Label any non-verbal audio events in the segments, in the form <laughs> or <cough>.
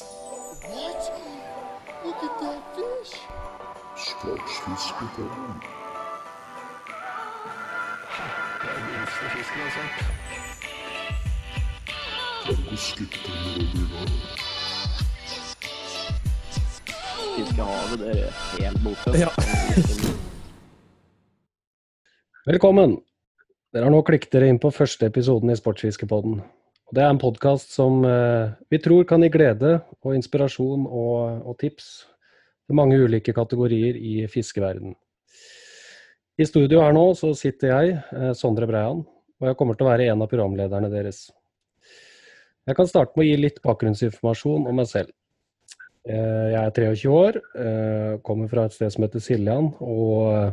What? Look at that fish. Sportsfiskepodden. Fiskehavet, det er helt borte. Ja. Velkommen! Dere har nå klikket dere inn på første episoden i Sportsfiskepodden. Det er en podkast som eh, vi tror kan gi glede og inspirasjon og, og tips til mange ulike kategorier i fiskeverden. I studio her nå så sitter jeg, eh, Sondre Breian, og jeg kommer til å være en av programlederne deres. Jeg kan starte med å gi litt bakgrunnsinformasjon om meg selv. Eh, Jeg er 23 år, kommer fra et sted som heter Siljan, og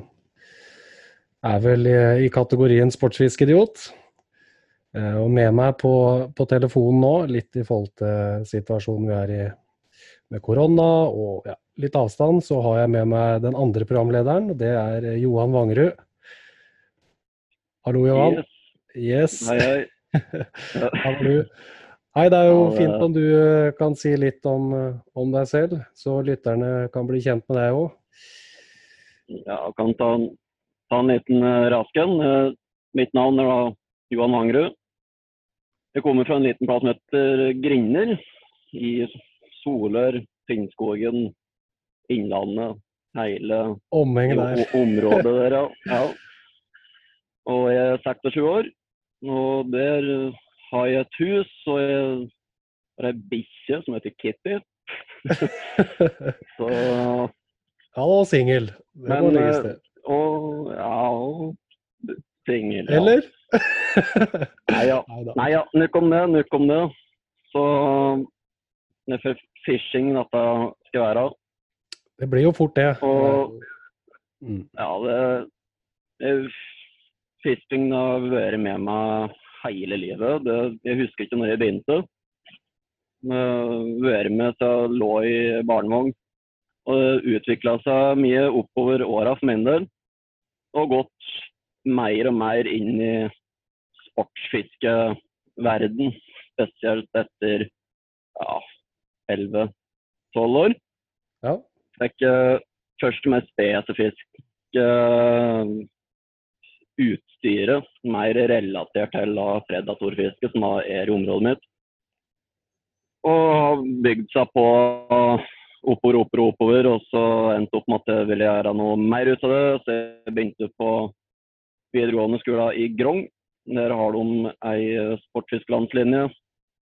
er vel i kategorien sportsfiskeidiot. Eh, Og med meg på, på telefonen nå, litt i forhold til situasjonen vi er i med korona og ja, litt avstand, så har jeg med meg den andre programlederen. og Det er eh, Johan Wangerud. Hallo, Johan. Yes. Yes. Hei, hei. <laughs> Hallo. Hei, det er jo Ja, fint om du eh, kan si litt om, om deg selv, så lytterne kan bli kjent med deg òg. Ja, jeg kan ta, en- ta en liten rasken. rask en. Mitt navn er da Johan Vangerud. Jeg kommer fra en liten plass som heter Grinner. I Solør, Finnskogen, Innlandet, hele der. området der, ja. <laughs> ja. Og jeg er 26 år. Og der har jeg et hus, og jeg har ei bikkje som heter Kitty. <laughs> Så Han var singel, det må Men, legges eh, til. Og ja singel. Ja. Eller? <laughs> Nei, ja. Nei ja, nok om det. Nok om det. Så det er for fishing dette skal være. Det blir jo fort det. Og- Mm. Ja, det, Fishing har vært med meg hele livet. Det, jeg husker ikke når jeg begynte. Vært med til jeg lå i barnevogn. Og det utvikla seg mye oppover åra for min del. Og gått mer og mer inn i sportsfiskeverden. Spesielt etter ja, 11-12 år. Ja. Fikk eh, først med spesifisk uh, utstyret, mer relatert til da predatorfiske, som er i området mitt. Og har bygd seg på oppover, oppover, oppover, og så endte opp med at jeg ville gjøre noe mer ut av det. Så jeg begynte på videregående skole i Grong. Der har de ei sportsfiskelandslinje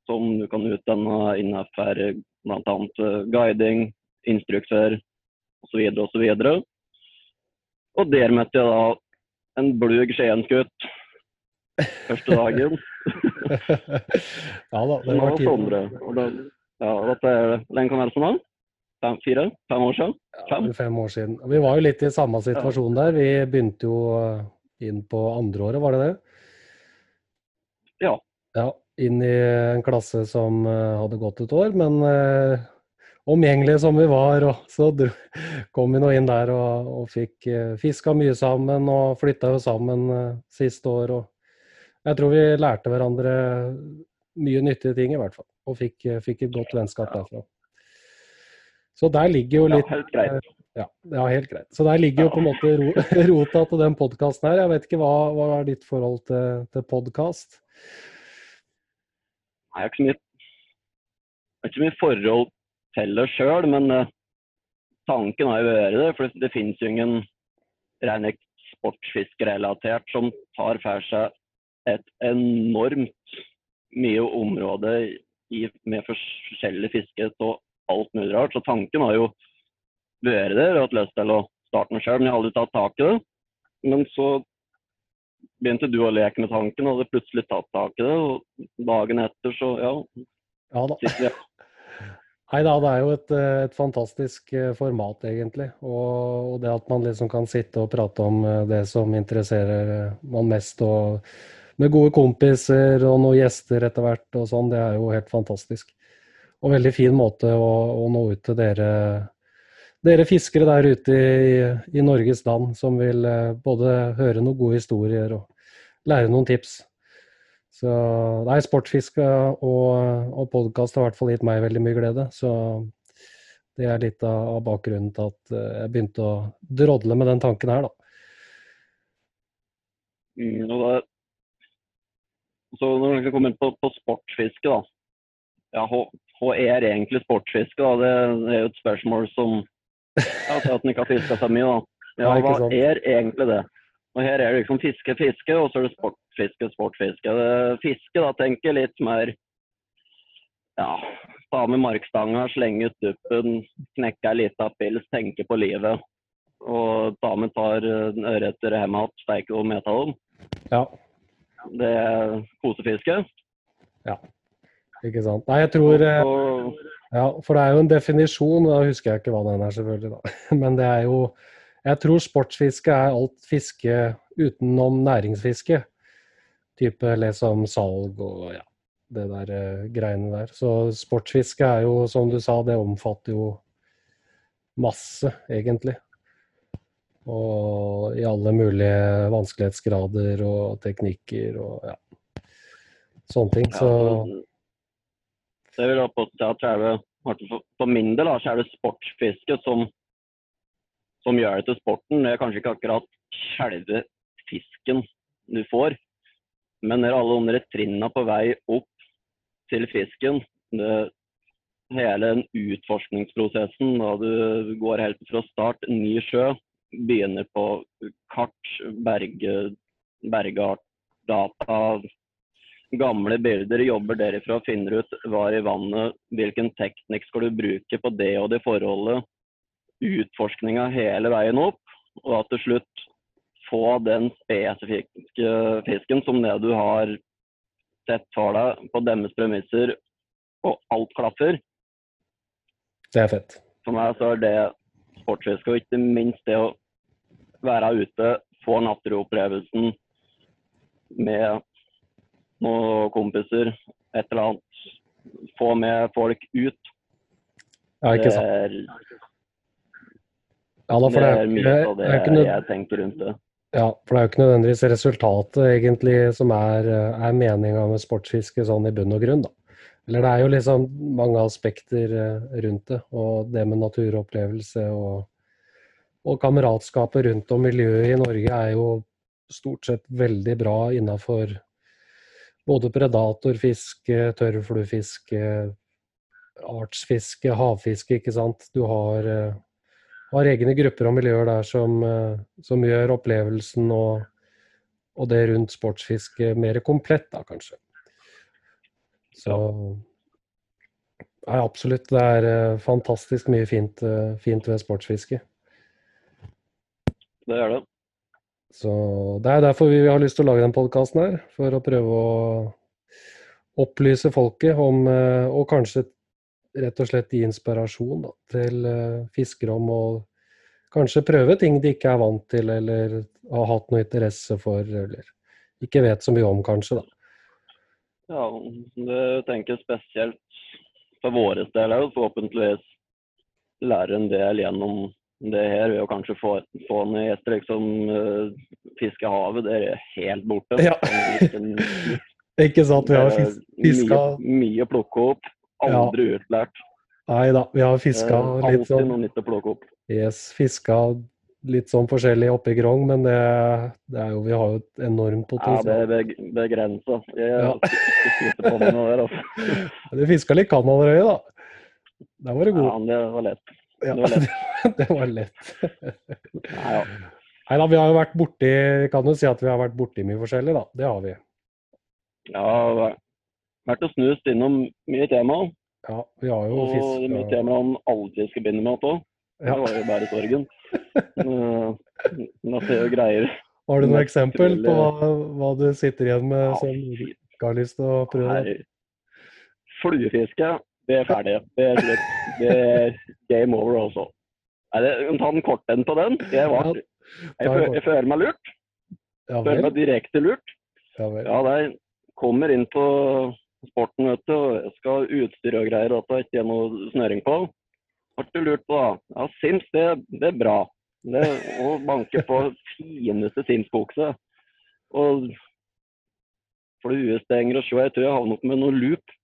som du kan utdanne innenfor bl.a. guiding, instruktør osv. osv. Og og der møtte jeg da en blug Skien-gutt første dagen. <laughs> ja da, det var var tid. Sondre. Og da, ja, dette lenge kan være da? Fem, fire? Fem år siden? Fem? Ja, fem år siden. Vi var jo litt i samme situasjon der. Vi begynte jo eh, inn på andreåret, var det det? Ja. Ja, inn i en klasse som eh, hadde gått et år, men uh, omgjengelige som vi var, så kom vi nå inn der og, og fikk uh, fiska mye sammen og flytta jo sammen siste år. Og jeg tror vi lærte hverandre mye nyttige ting, i hvert fall. Og fikk, eh, fikk et godt vennskap derfra. Så der ligger jo litt. Ja, ja, helt greit. Så der ligger jo på en måte <laughs> rota til den podkasten her. Jeg vet ikke hva, hva er ditt forhold til, til podkast? Jeg har ikke så mye, ikke mye forhold til det sjøl, men eh, tanken har jo vært det. For det finnes jo ingen rene sportsfiskerelatert som tar for seg et enormt mye område i, med forskjellig fiske av alt mulig rart. Så tanken har jo vært der og hatt lyst til å starte med sjøl, men jeg har aldri tatt tak i det. Men så begynte du å leke med tanken, og hadde plutselig tatt tak i det. Og dagen etter så ja, Ja da. <laughs> Nei da, det er jo et, et fantastisk eh, format, egentlig. Og, og det at man liksom kan sitte og prate om eh, det som interesserer eh, man mest, og med gode kompiser og noen gjester etter hvert og sånn, det er jo helt fantastisk. Og veldig fin måte å, å nå ut til dere, dere fiskere der ute i, i Norges land som vil eh, både høre noen gode historier og lære noen tips. Så nei, sportfiske og, og podkast har i hvert fall gitt meg veldig mye glede. Så det er litt av, bakgrunnen til at eh, jeg begynte å drodle med den tanken her, da. Mm, og det, så når vi kommer inn på, på sportsfiske, da. Ja, hva, hva er egentlig sportsfiske? da? Det er jo et spørsmål som Ja, til at en ikke har fiska så mye, da. Ja, Nei, hva er egentlig det? Og her er det liksom fiske, fiske, og så er det sportfiske, sportfiske. Fiske, da tenker jeg litt mer ja, ta med markstanga, slenge ut duppen, knekke ei lita pils, tenke på livet. Og ta med et par eh, ørreter hjem igjen, steike dem, ete dem. Ja, Det er kosefiske. Ja, ikke sant. Nei, jeg tror eh, Og, Ja, for det er jo en definisjon, og da husker jeg ikke hva den er, selvfølgelig. da. <laughs> Men det er jo Jeg tror sportsfiske er alt fiske utenom næringsfiske. Type liksom salg og ja, det der eh, greiene der. Så sportsfiske er jo, som du sa, det omfatter jo masse, egentlig. Og i alle mulige vanskelighetsgrader og teknikker og ja. Sånne ting. ja, Så vil jeg påstå at selve, for- min del, er det sportsfiske som, som gjør det til sporten, det er kanskje ikke akkurat selve fisken du får, men det er alle de trinna på vei opp til fisken. Det, hele den utforskningsprosessen da du går helt fra start, ny sjø, begynner på kart, berge, bergeart, data, gamle bilder, jobber derifra å finner ut hva i vannet, hvilken teknikk skal du bruke på det og det forholdet. Utforskninga hele veien opp, og at til slutt få den spesifikke fisken som det du har sett for deg på deres premisser, og alt klaffer. det er fett. For meg så er det sportsfiske, og ikke minst det å være ute, få naturopplevelsen med noen kompiser, et eller annet. Få med folk ut. Ja, ikke Det er, Ja, da, for det er mye av det jeg, jeg tenker rundt det. Ja, for det er jo ikke nødvendigvis resultatet egentlig som er, er meninga med sportsfiske sånn i bunn og grunn, da. Eller det er jo liksom mange aspekter eh, rundt det, og det med naturopplevelse og, og kameratskapet rundt om miljøet i Norge er jo stort sett veldig bra innafor både predatorfiske, tørrfluefiske, artsfiske, havfiske, ikke sant. Du har eh, har egne grupper og miljøer der som, eh, som gjør opplevelsen og, og det rundt sportsfiske mer komplett, da kanskje. Så Nei, absolutt. Det er eh, fantastisk mye fint, fint ved sportsfiske. Det er det. Så det er derfor vi har lyst til å lage den podkasten her. For å prøve å opplyse folket om, eh, og kanskje rett og slett gi inspirasjon da, til eh, fiskere om å kanskje prøve ting de ikke er vant til, eller har hatt noe interesse for, eller ikke vet så mye om, kanskje. da. Ja, det tenker jeg spesielt for våre del òg. Forhåpentligvis lære en del gjennom det her ved å kanskje få, få ned gjester. Liksom uh, fiske havet, det er helt borte. Ja. <laughs> Ikke sant? Vi har fiska mye, mye å plukke opp. Aldri utlært. Nei da, vi har fiska litt litt alltid sånn noe nytt å plukke opp. Yes, fiska litt sånn forskjellig oppe i Grong, men det, det er jo, vi har jo et enormt Ja, det er beg begrensa. Jeg Ja. der, altså. <laughs> Du fiska litt Canadaøye, da. Der var du Ja, god. Ja, det var lett. Ja, det var lett. <laughs> det var lett. Nei, ja. Nei da, vi har jo vært borti kan jo si at vi har vært borti mye forskjellig, da. Det har vi. ja, vært- og snust innom mye tema. Ja, vi har jo Og det er mye tema han aldri skal begynne med òg. Det var jo bare sorgen. <laughs> Eh, Men at det er jo greier. Har du noe eksempel på hva, hva du sitter igjen med Ja, som du ikke har lyst til å prøve? Nei. Fluefiske, det er ferdig. Det er slutt. Det er game over det, ta den korte på den. Jeg, var, jeg, ta jeg føler meg lurt. Jeg Føler meg direkte lurt. Ja, jeg kommer inn på sporten, vet du, og jeg skal ha utstyr og greier, at det ikke er noe snøring på. Har du lurt på da? Ja, Sims, det, det er bra. Det å banke på <laughs> fineste Sims-bukse. Og fluestenger og sjø. Jeg tror jeg havnet opp med noe loop.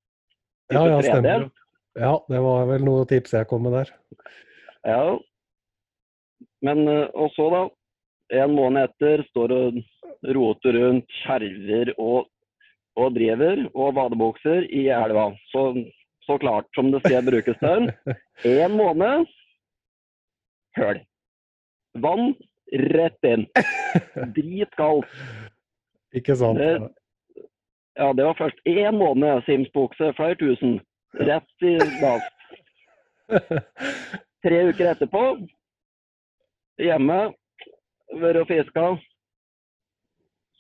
Ja, ja, stemmer. 3D. Ja, det var vel noe tips jeg kom med der. Ja. Men eh, og så, da. En måned etter står og roter rundt, skjerver og, og driver og badebukser i elva. Så, så klart som det skal brukes til. <laughs> En måned høl. Vann rett inn. Dritkaldt. Ikke sant? Det- Ja, det var først én måned Sims-bukse, flere tusen. Rett i dass. Tre uker etterpå, hjemme, vært og fiska.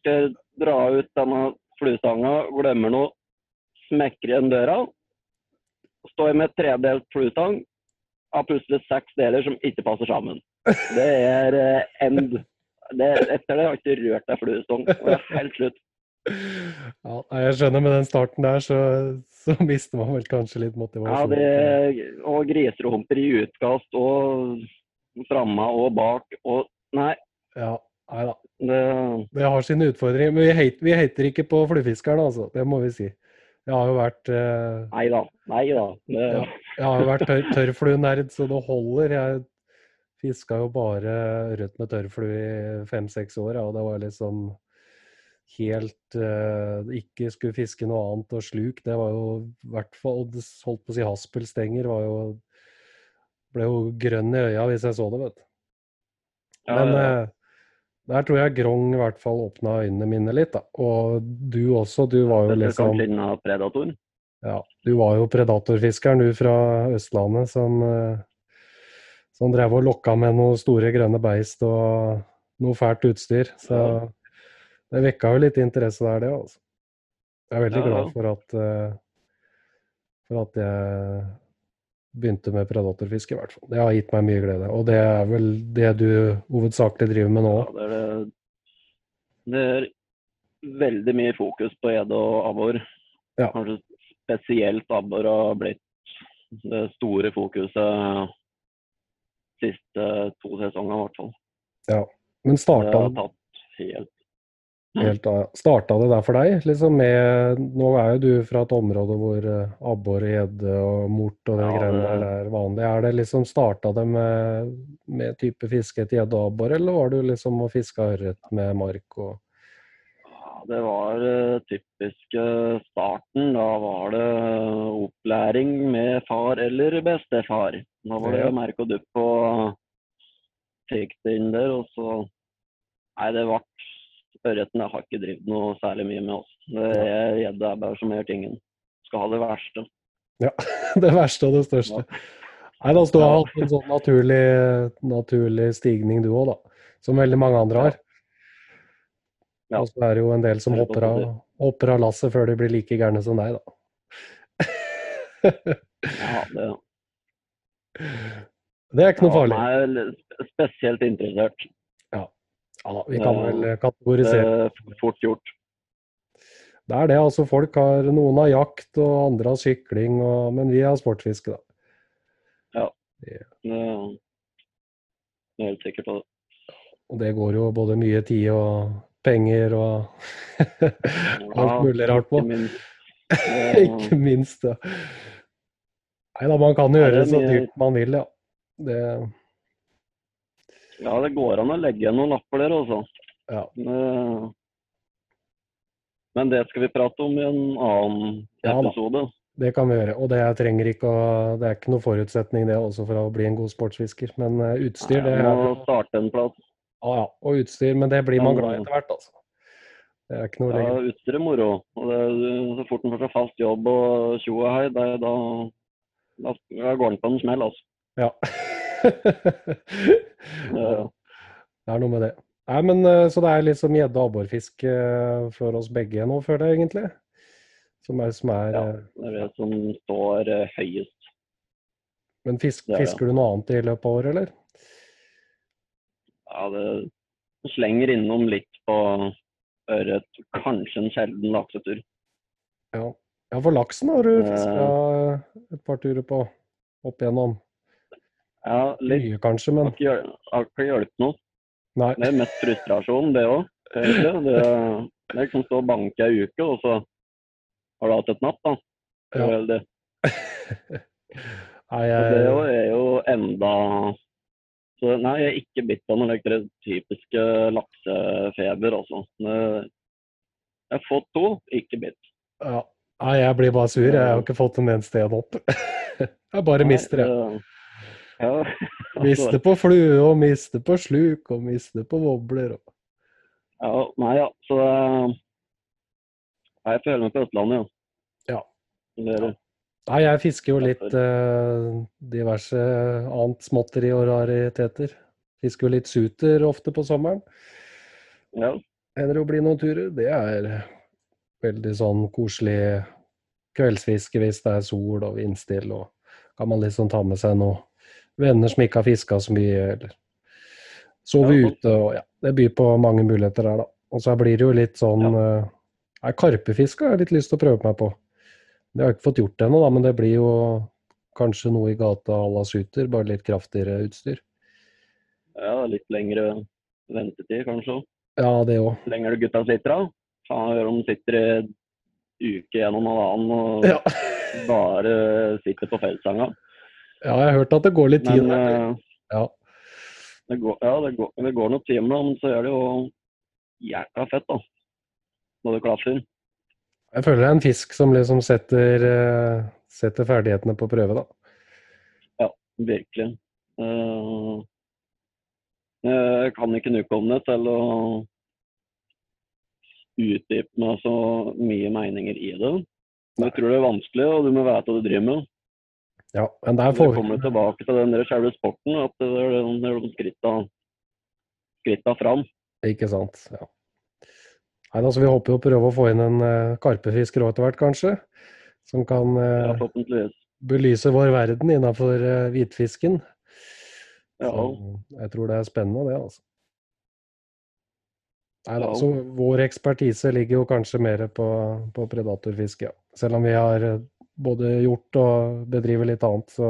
Skal dra ut denne fluestanga, glemmer noe, smekker igjen døra. Står med tredelt fluestang, har plutselig seks deler som ikke passer sammen. Det er eh, end. Det, etter det har jeg ikke rørt ei fluestang. Det er helt slutt. Ja, jeg skjønner med den starten der, så, så <laughs> mister man vel kanskje litt motivasjon. Ja, det, og griserumper i utkast og framme og bak og Nei, Ja, nei da. det Det har sine utfordringer. Men vi, hate, vi hater ikke på fluefiskeren, altså. Det må vi si. Jeg har jo vært eh, Nei da. Nei da. Det, Ja. Jeg har jo vært tør, tørrfluenerd så det holder. Jeg fiska jo bare rødt med tørrflue i fem-seks år, ja, og det var liksom helt eh, Ikke skulle fiske noe annet og sluk. Det var jo i hvert fall Holdt på å si haspelstenger var jo Ble jo grønn i øya hvis jeg så det, vet du. ja, Men ja. eh, der tror jeg Grong i hvert fall åpna øynene mine litt, da. Og du også, du var jo liksom Kanskje innen predator. ja, du var jo predatorfiskeren du fra Østlandet som, eh, som drev og lokka med noen store grønne beist og noe fælt utstyr. Så Ja. Det vekka jo litt interesse der, det. altså. Jeg er veldig Ja, ja. glad for at, uh, for at jeg begynte med predatorfiske, i hvert fall. Det har gitt meg mye glede. Og det er vel det du hovedsakelig driver med nå? Ja, det, er det, det er veldig mye fokus på gjedde og abbor. Ja. Kanskje spesielt abbor har blitt det store fokuset siste to sesongene, i hvert fall. Men Det har tatt helt helt starta det der for deg? Liksom med, nå er jo du fra et område hvor eh, abbor, gjedde og mort og de Ja, greiene der er vanlig. Er det liksom Starta det med, med type fiske etter gjedde og abbor, eller var du liksom og fiska ørret med mark og Ja, det var eh, typisk eh, starten. Da var det opplæring med far eller bestefar. Da var det Ja. merk og dupp og fikk det inn der. Og så Nei, det ble Ørreten har ikke drevet noe særlig mye med oss. Gjedde er bare som gjør tingen. Skal ha det verste. Ja, <laughs> det verste og det største? Nei, altså, du har hatt en sånn naturlig, naturlig stigning du òg, da. Som veldig mange andre har. Ja. Og så er det jo en del som hopper av, hopper av lasset før de blir like gærne som deg, da. Ja, det <laughs> Det er ikke noe ja, farlig. Jeg er spesielt interessert. Ja, da, vi kan vel kategorisere. Det er fort gjort. Det er det. altså Folk har Noen har jakt, og andre har sykling, og, men vi har sportsfiske, da. Ja. Det er helt sikker på det. Og det går jo både mye tid og penger og <laughs> alt mulig rart på. Ikke minst. <laughs> Det-. Nei da, man kan gjøre det så dyrt man vil, ja. Det, Ja, det går an å legge igjen noen lapper der, altså. ja. Eh, Men det skal vi prate om i en annen episode. Ja det kan vi gjøre. Og det trenger ikke å Det er ikke noe forutsetning det også for å bli en god sportsfisker. Men eh, utstyr, det Jeg er må starte en plass. Ja, ja. Og utstyr, men det blir man glad i etter hvert, altså. Det er ikke noe Ja, utstyr er moro. Og det, så fort en får seg fast jobb og tjo og hei, da, da går en på en smell, altså. Ja. <laughs> Det er noe med det. Nei, men eh, Så det er liksom gjedde- og abborfisk eh, for oss begge nå, føler jeg egentlig. Som er, som er Ja. eh, Det er det som står høyest. Men fisk, ja. det. fisker du noe annet i løpet av året, eller? Ja, det slenger innom litt på ørret. Kanskje en sjelden laksetur. Ja. ja, for laksen har du fiska et par turer på opp igjennom. Ja, litt. Mye kanskje, men Har ikke hjulpet noe. nei. Det er mest frustrasjon, det òg. Det, Det er liksom stå og banke ei uke, og så har du hatt et napp, da. Det Ja. Det. <laughs> Nei, jeg... det er jo enda så Nei, jeg er ikke bitt av noen like, typiske laksefeber, altså. Jeg har fått to, ikke bitt. ja. Nei, jeg blir bare sur. Jeg har ikke fått en eneste en opp. <laughs> Jeg bare mister det. Ja. <laughs> miste på flue, og miste på sluk, og miste på wobbler. Og... ja. Nei, ja. Så eh, Nei, jeg føler meg på Østlandet, ja. Ja. Er- Nei, jeg fisker jo litt eh, diverse annet småtteri og rariteter. Fisker jo litt suter ofte på sommeren. ja. Hender det å bli noen turer. Det er veldig sånn koselig kveldsfiske hvis det er sol og vindstille. Og kan man liksom ta med seg noen venner som ikke har fiska så mye, eller sover Ja, ute. og ja, Det byr på mange muligheter der, da. Og så blir det jo litt sånn ja. Karpefiske har jeg litt lyst til å prøve meg på. Det har jeg ikke fått gjort ennå, da, men det blir jo kanskje noe i gata à la suter, bare litt kraftigere utstyr. ja, litt lengre ventetid, kanskje. Ja, det òg. Lenger gutta sitter da. Faen, gjør de sitter i uke gjennom halvannen og Ja. bare sitter på feltsanga. Ja, jeg har hørt at det går litt tid. Men eh, Ja. det går, ja, det går, det går noen timer, men så er det jo jækla fett, da. Når det klaffer. Jeg føler det er en fisk som liksom setter, eh, setter ferdighetene på prøve, da. Ja, Virkelig. Eh, jeg kan ikke om det til å utdype meg så mye meninger i det. Men jeg tror det er vanskelig, og du må vite hva du driver med. Ja, men der får... Det kommer tilbake til den selve sporten, at det er de skritta, skritta fram. Ikke sant. Ja. Nei, altså, vi håper jo å prøve å få inn en uh, karpefisker òg etter hvert, kanskje. Som kan uh, Ja, belyse vår verden innafor uh, hvitfisken. Ja. Så jeg tror det er spennende, det, altså. Nei da, Ja. så vår ekspertise ligger jo kanskje mer på, på predatorfiske, ja. Selv om vi har både gjort og bedriver litt annet, så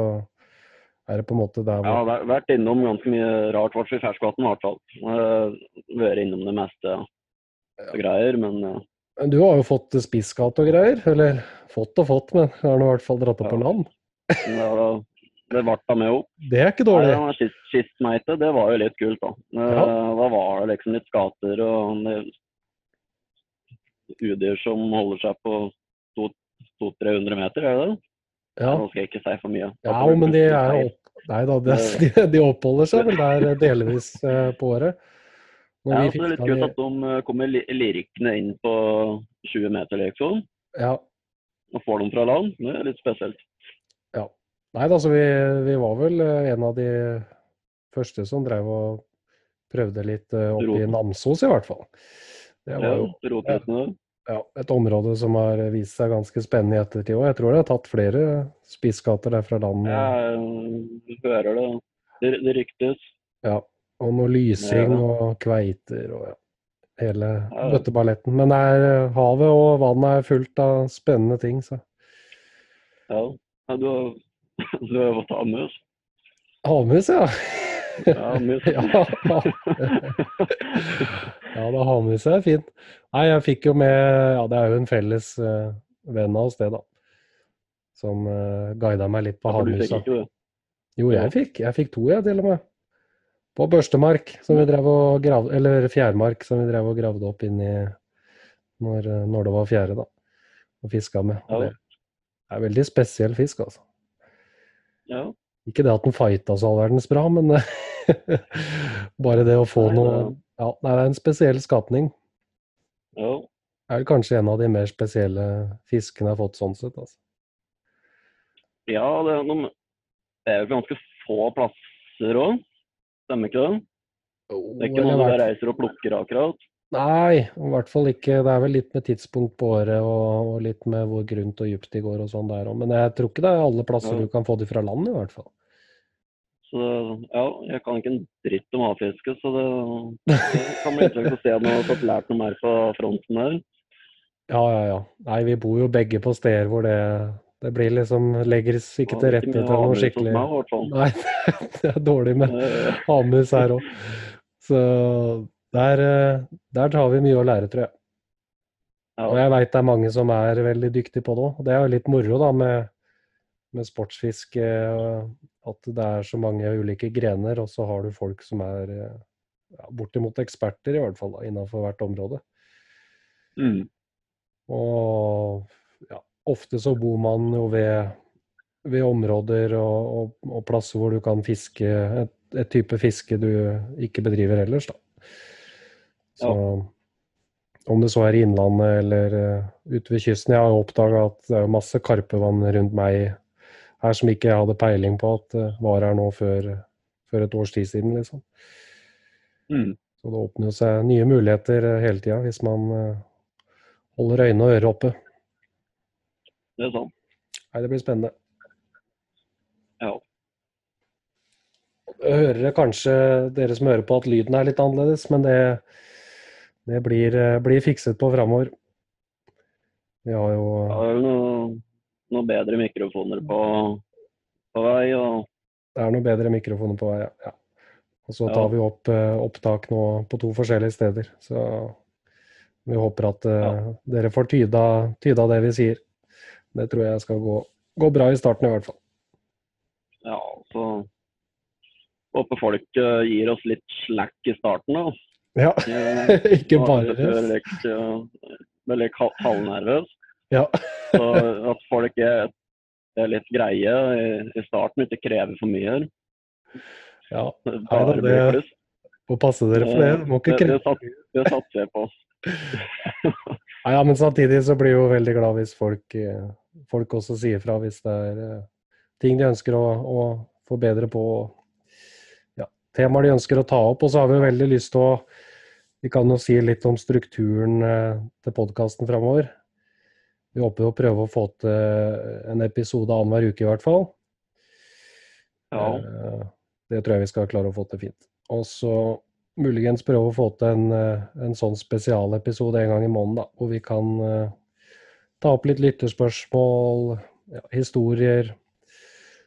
er det på en måte der hvor har vært- innom ganske mye rart, i hvert fall i ferskvann i hvert fall. Eh, Vært innom det meste og greier, men ja. Men Du har jo fått spisskatt og greier. Eller fått og fått, men har nå i hvert fall dratt opp på Ja. land. det, var- det varta med opp. Det er ikke dårlig. Ja, kist, kistmeite, det var jo litt kult, da. Eh, Ja. Da var det liksom litt skater og udyr som holder seg på 200-300 meter, er det det? Ja, Nå skal jeg ikke si for mye. Ja men de opp... Nei da, de, de, <laughs> de oppholder seg vel der delvis eh, på året. Når Ja, vi så det er litt kult at de eh, kommer li- lirkende inn på 20 meter, liksom. Ja. Og får dem fra land. Det er litt spesielt. Nei da, så vi, vi var vel eh, en av de første som drev og prøvde litt eh, oppe i Namsos, i hvert fall. Det var Ja, jo Rotryttene. Ja, et område som har vist seg ganske spennende i ettertid òg. Jeg tror det har tatt flere spissgater der fra landet. Ja, du hører det. Det, det ryktes. Ja, og noe lysing og kveiter og ja, hele Ja. bøtteballetten. Men er, eh, havet og vannet er fullt av spennende ting, så. Ja. ja du har <laughs> du har fått havmus? Havmus, ja. Ja, <laughs> ja. da havmus er fint. Nei, jeg fikk jo med Ja, det er jo en felles uh, venn av oss, det, da. Som uh, guida meg litt på Ja, havmusa. Jo, jeg fikk. Jeg fikk to, jeg, til og med. På børstemark, som vi drev og grav, eller fjærmark, som vi drev og gravde opp inn i når, eh, når det var fjære, da. Og fiska med. Og Det er veldig spesiell fisk, altså. Ja. Ikke det at den fighta så all verdens bra, men <laughs> <laughs> bare det å få Nei, noe Ja, det er en spesiell skapning. ja. Det er kanskje en av de mer spesielle fiskene jeg har fått sånn sett, altså. Ja, det, er noen- det er jo ganske få plasser òg. Stemmer ikke det? Det er ikke noe du reiser og plukker akkurat. Nei, i hvert fall ikke. Det er vel litt med tidspunkt på året og, og litt med hvor grunt og dypt de går og sånn der òg. Men jeg tror ikke det er alle plasser Ja. du kan få de fra land, i hvert fall. Så ja, jeg kan ikke en dritt om havfiske, så det, det kan bli interessant å se om jeg har fått lært noe mer på fronten der. Ja, ja, ja. Nei, vi bor jo begge på steder hvor det, det blir liksom Legges ikke til rette til noe skikkelig meg. Nei, <laughs> det er dårlig med havmus her òg. Så der, eh, der har vi mye å lære, tror jeg. Ja. Og jeg veit det er mange som er veldig dyktige på det òg. Det er jo litt moro da med, med sportsfiske. At det er så mange ulike grener, og så har du folk som er eh, ja, bortimot eksperter, i hvert fall, innenfor hvert område. Mm. Og ja, ofte så bor man jo ved, ved områder og, og, og plasser hvor du kan fiske et, et type fiske du ikke bedriver ellers, da. Så om det så er i Innlandet eller uh, ute ved kysten. Jeg har jo oppdaga at det er masse karpevann rundt meg her som ikke jeg hadde peiling på at uh, var her nå før, før et års tid siden, liksom. Mm. Så det åpner seg nye muligheter uh, hele tida hvis man uh, holder øyne og ører oppe. Det er sant. Nei, det blir spennende. Ja. Hører kanskje dere som hører på at lyden er litt annerledes, men det, det blir, eh, blir fikset på framover. Vi har jo Det er noe, noe bedre mikrofoner på, på vei. og Det er noe bedre mikrofoner på vei, ja. ja. Og så Ja. tar vi opp eh, opptak nå på to forskjellige steder. Så vi håper at eh, dere får tyda, tyda det vi sier. Det tror jeg skal gå, gå bra i starten, i hvert fall. ja, så håper folk uh, gir oss litt slack i starten. da. Ja, <laughs> ikke bare før litt, eh, ble litt halvnervøs. Ja. Så at folk er, er litt greie i, i starten, ikke krever for mye. ja. Bare det- blir. Må passe dere for det. Du må ikke kreve det, kreve det satser jeg på. <laughs> Ja, men samtidig så blir jeg jo veldig glad hvis folk, eh, folk også sier fra hvis det er eh, ting de ønsker å, å forbedre på. Ja, temaer de ønsker å ta opp. Og så har vi jo veldig lyst til å Vi kan jo si litt om strukturen eh, til podkasten framover. Vi håper å prøve å få til en episode annenhver uke i hvert fall. Ja, Eh, Det tror jeg vi skal klare å få til fint. Og så muligens prøve å få til en, eh, en sånn spesialepisode en gang i måneden, da, hvor vi kan eh, ta opp litt lytterspørsmål, ja, historier,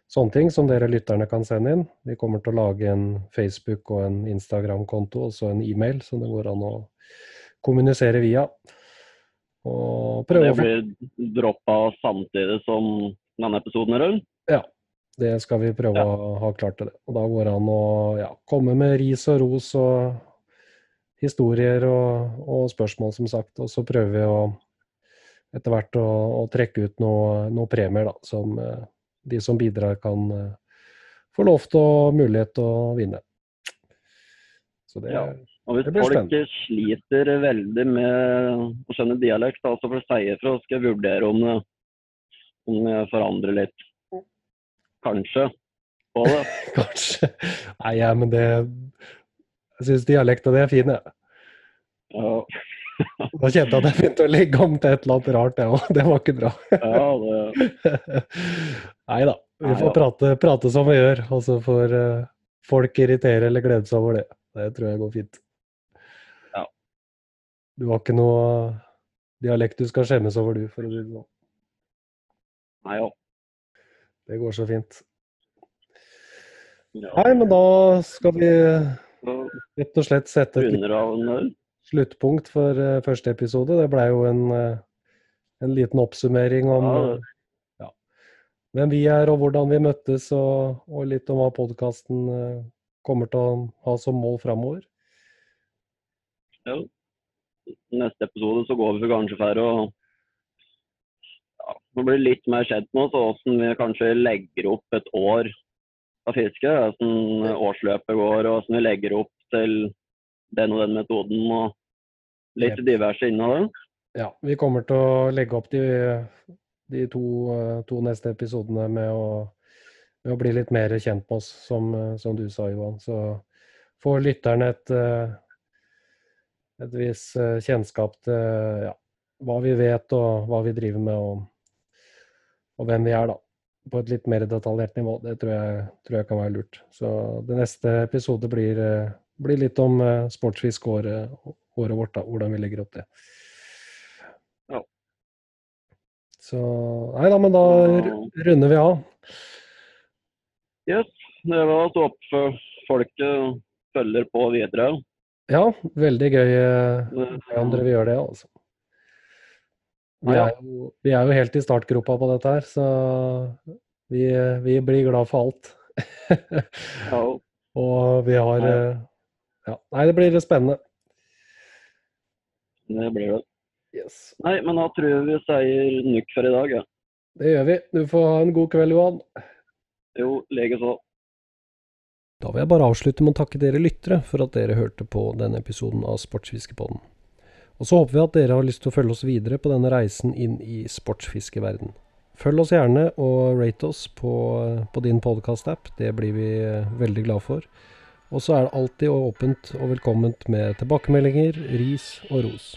sånne ting som dere lytterne kan sende inn. Vi kommer til å lage en Facebook- og en Instagram-konto og så en e-mail som det går an å kommunisere via. Og prøve det blir droppa samtidig som denne episoden er rundt? Ja, det skal vi prøve Ja. å ha klart til det. Og da går det an å ja, komme med ris og ros og historier og, og spørsmål, som sagt. Og så prøver vi å etter hvert å, å trekke ut noen noe premier, da, som eh, de som bidrar kan eh, få lov til og mulighet til å vinne. Så det, Ja. Og hvis folk spennende. sliter veldig med å skjønne dialekt, da, så får de si ifra, skal jeg vurdere om om jeg forandrer litt. Kanskje. På det. <laughs> kanskje Nei, ja, men det Jeg syns dialekta di er fin, jeg. Ja, <laughs> da kjente jeg at jeg begynte å legge om til et eller annet rart, jeg òg. <laughs> Det var ikke bra. ja det, Nei da. Vi får prate, prate som vi gjør, og så får eh, folk irritere eller glede seg over det. Det tror jeg går fint. Du har ikke noe dialekt du skal skjemmes over, du, for å si det sånn. nei, ja. Det går så fint. ja. Nei, men da skal vi rett og slett sette et sluttpunkt for eh, første episode. Det blei jo en, eh, en liten oppsummering om Ja, eh, ja, hvem vi er og hvordan vi møttes, og, og litt om hva podkasten kommer til å ha som mål framover. Ja. Neste episode så går vi for kanskje for å ja, bli litt mer kjent med oss, og hvordan vi kanskje legger opp et år av fiske. Hvordan årsløpet går, og hvordan vi legger opp til den og den metoden. og Litt diverse det. Ja, vi kommer til å legge opp de, de to, to neste episodene med å, med å bli litt mer kjent med oss, som, som du sa, Johan. Så får lytterne et, eh, et viss eh, kjennskap til ja, hva vi vet og hva vi driver med, og, og hvem vi er, da. På et litt mer detaljert nivå. Det tror jeg, tror jeg kan være lurt. Så det neste episode blir, eh, blir litt om eh, sportsfiskåret året vårt, da, hvordan vi legger opp det. Ja. Så Nei da, men da runder vi av. Yes, det var å stå folket følger på videre. Ja, veldig gøy eh, Det- om dere vil gjøre det, altså. Vi Ja, ja. er, jo, vi er jo helt i startgropa på dette her, så vi, vi blir glad for alt. <laughs> Ja, Og vi har Ja. eh, Nei, det blir spennende. det blir det. Yes. Nei, men da tror jeg vi sier nukk for i dag. Ja. Det gjør vi. Du får ha en god kveld, Johan. Jo, likeså. Da vil jeg bare avslutte med å takke dere lyttere for at dere hørte på denne episoden av Sportsfiskepodden. Og så håper vi at dere har lyst til å følge oss videre på denne reisen inn i sportsfiskeverden. Følg oss gjerne og rate oss på, på din podkast-app. Det blir vi eh, veldig glad for. Og så er det alltid åpent og velkomment med tilbakemeldinger, ris og ros.